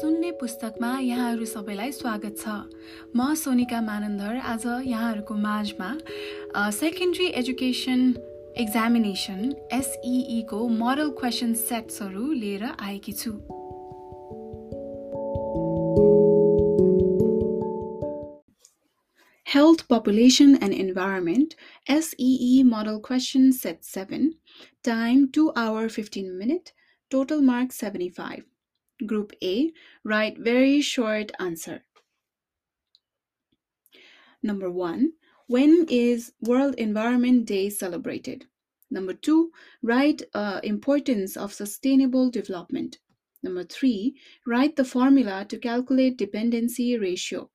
सुन्ने पुस्तकमा यहाँहरू सबैलाई स्वागत छ। म सोनिका मानन्दर आज यहाँहरूको माझमा सेकेन्ड्री एजुकेसन एक्जामिनेसन एसइईको मोडल क्वेसन सेट्सहरू लिएर आएकी छु। Health, Population and Environment SEE Model Question Set 7 Time 2 hour 15 minute Total mark 75 Group A Write very short answer Number 1 When is World Environment Day celebrated? Number 2 Write uh, importance of sustainable development Number 3 Write the formula to calculate dependency ratio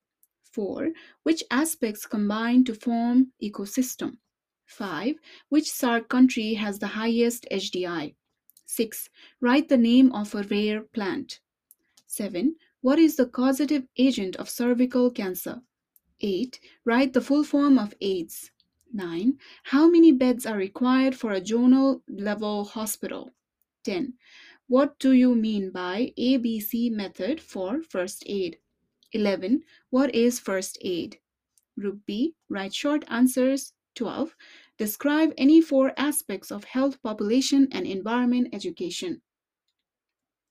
4. Which aspects combine to form ecosystem? 5. Which SAARC country has the highest HDI? 6. Write the name of a rare plant. 7. What is the causative agent of cervical cancer? 8. Write the full form of AIDS. 9. How many beds are required for a zonal level hospital? 10. What do you mean by ABC method for first aid? 11. What is first aid? Group B. Write short answers. 12. Describe any four aspects of health, population, and environment education.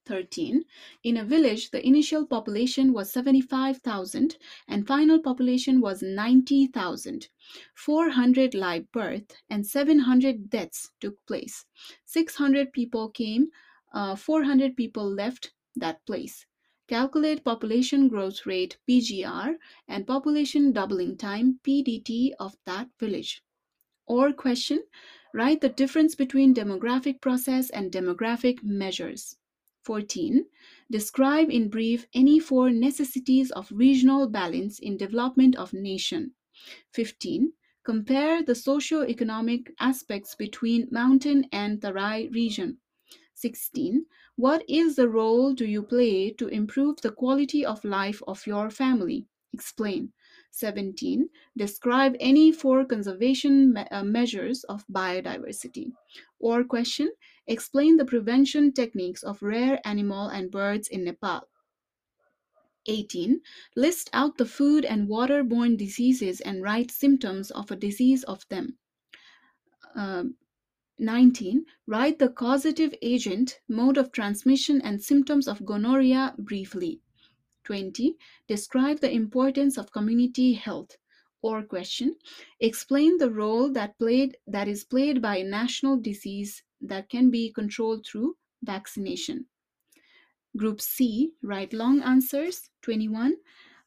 13. In a village, the initial population was 75,000 and final population was 90,000. 400 live births and 700 deaths took place. 600 people came, uh, 400 people left that place. Calculate population growth rate PGR and population doubling time PDT of that village. Or question, write the difference between demographic process and demographic measures. 14. Describe in brief any four necessities of regional balance in development of nation. 15. Compare the socio-economic aspects between mountain and Tarai region. 16. What is the role do you play to improve the quality of life of your family? Explain. 17. Describe any four conservation me- uh, measures of biodiversity. Or question, explain the prevention techniques of rare animal and birds in Nepal. 18. List out the food and waterborne diseases and write symptoms of a disease of them. Um, 19. Write the causative agent, mode of transmission, and symptoms of gonorrhea briefly. 20. Describe the importance of community health. Or question, explain the role that played that is played by national disease that can be controlled through vaccination. Group C, write long answers. 21.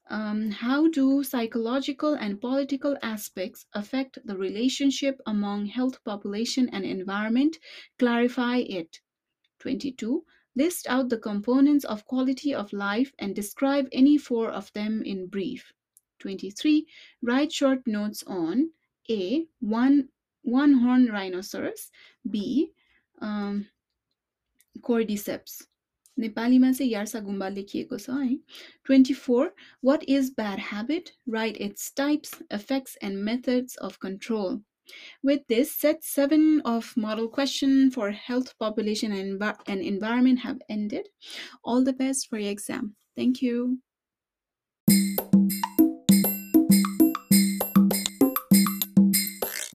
Um, how do psychological and political aspects affect the relationship among health, population, and environment? Clarify it. 22. List out the components of quality of life and describe any four of them in brief. 23. Write short notes on A. One, one horn rhinoceros, B. Um, cordyceps. नेपालीमा चाहिँ यार्सा गुम्बा लेखिएको छ है twenty four what is bad habit right its types effects and methods of control. With this, set 7 of model question for health, population, and, and environment have ended. All the best for your exam. Thank you.